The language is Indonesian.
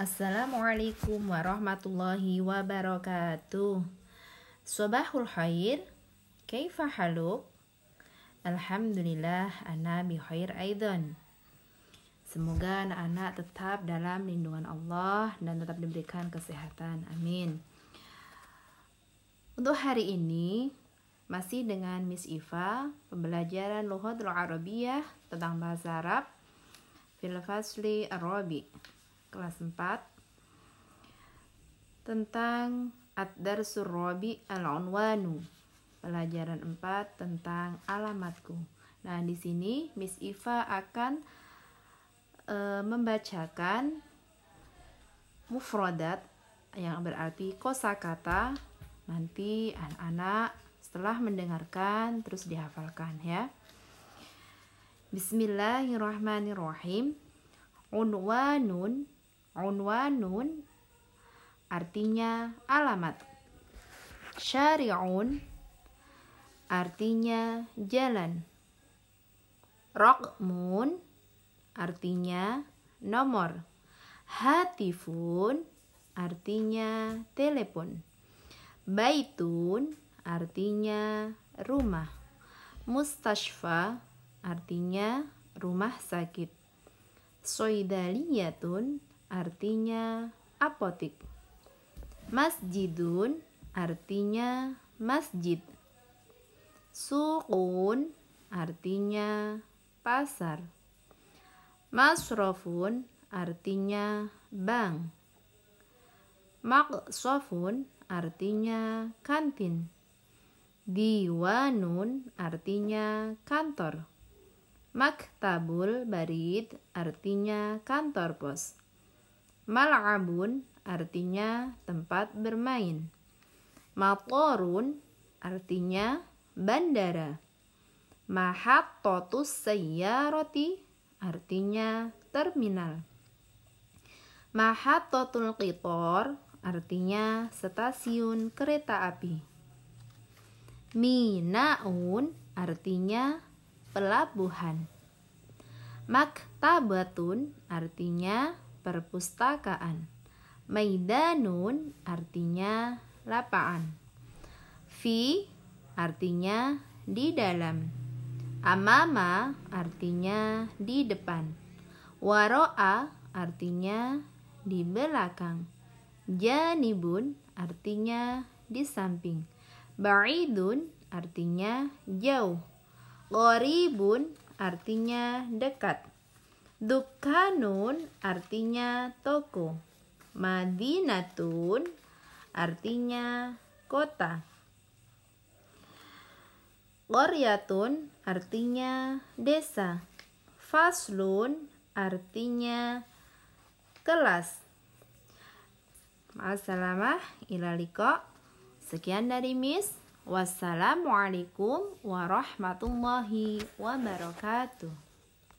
Assalamualaikum warahmatullahi wabarakatuh. Sobahul khair. Kaifa haluk? Alhamdulillah ana bi khair aidan. Semoga anak-anak tetap dalam lindungan Allah dan tetap diberikan kesehatan. Amin. Untuk hari ini masih dengan Miss Iva, pembelajaran Luhatul Arabiyah tentang bahasa Arab fil Arabi kelas 4 tentang Ad-Darsur Rabi Al-Unwanu. Pelajaran 4 tentang alamatku. Nah, di sini Miss Iva akan e, membacakan mufradat yang berarti kosakata. Nanti anak-anak setelah mendengarkan terus dihafalkan ya. Bismillahirrahmanirrahim. Unwanun Unwanun artinya alamat. Syari'un artinya jalan. Rokmun artinya nomor. Hatifun artinya telepon. Baitun artinya rumah. Mustashfa artinya rumah sakit. Soidaliyatun artinya apotik. Masjidun artinya masjid. Suqun artinya pasar. Masrofun artinya bank. Maksofun artinya kantin. Diwanun artinya kantor. Maktabul barid artinya kantor pos. Mal'abun artinya tempat bermain. Matorun artinya bandara. Mahattotus sayyarati artinya terminal. Mahattotul qitor artinya stasiun kereta api. Minaun artinya pelabuhan. Maktabatun artinya perpustakaan. Maidanun artinya lapangan. Fi artinya di dalam. Amama artinya di depan. Waro'a artinya di belakang. Janibun artinya di samping. Ba'idun artinya jauh. Goribun artinya dekat. Dukanun artinya toko. Madinatun artinya kota. Qoryatun artinya desa. Faslun artinya kelas. Assalamualaikum ilaliko. Sekian dari Miss. Wassalamualaikum warahmatullahi wabarakatuh.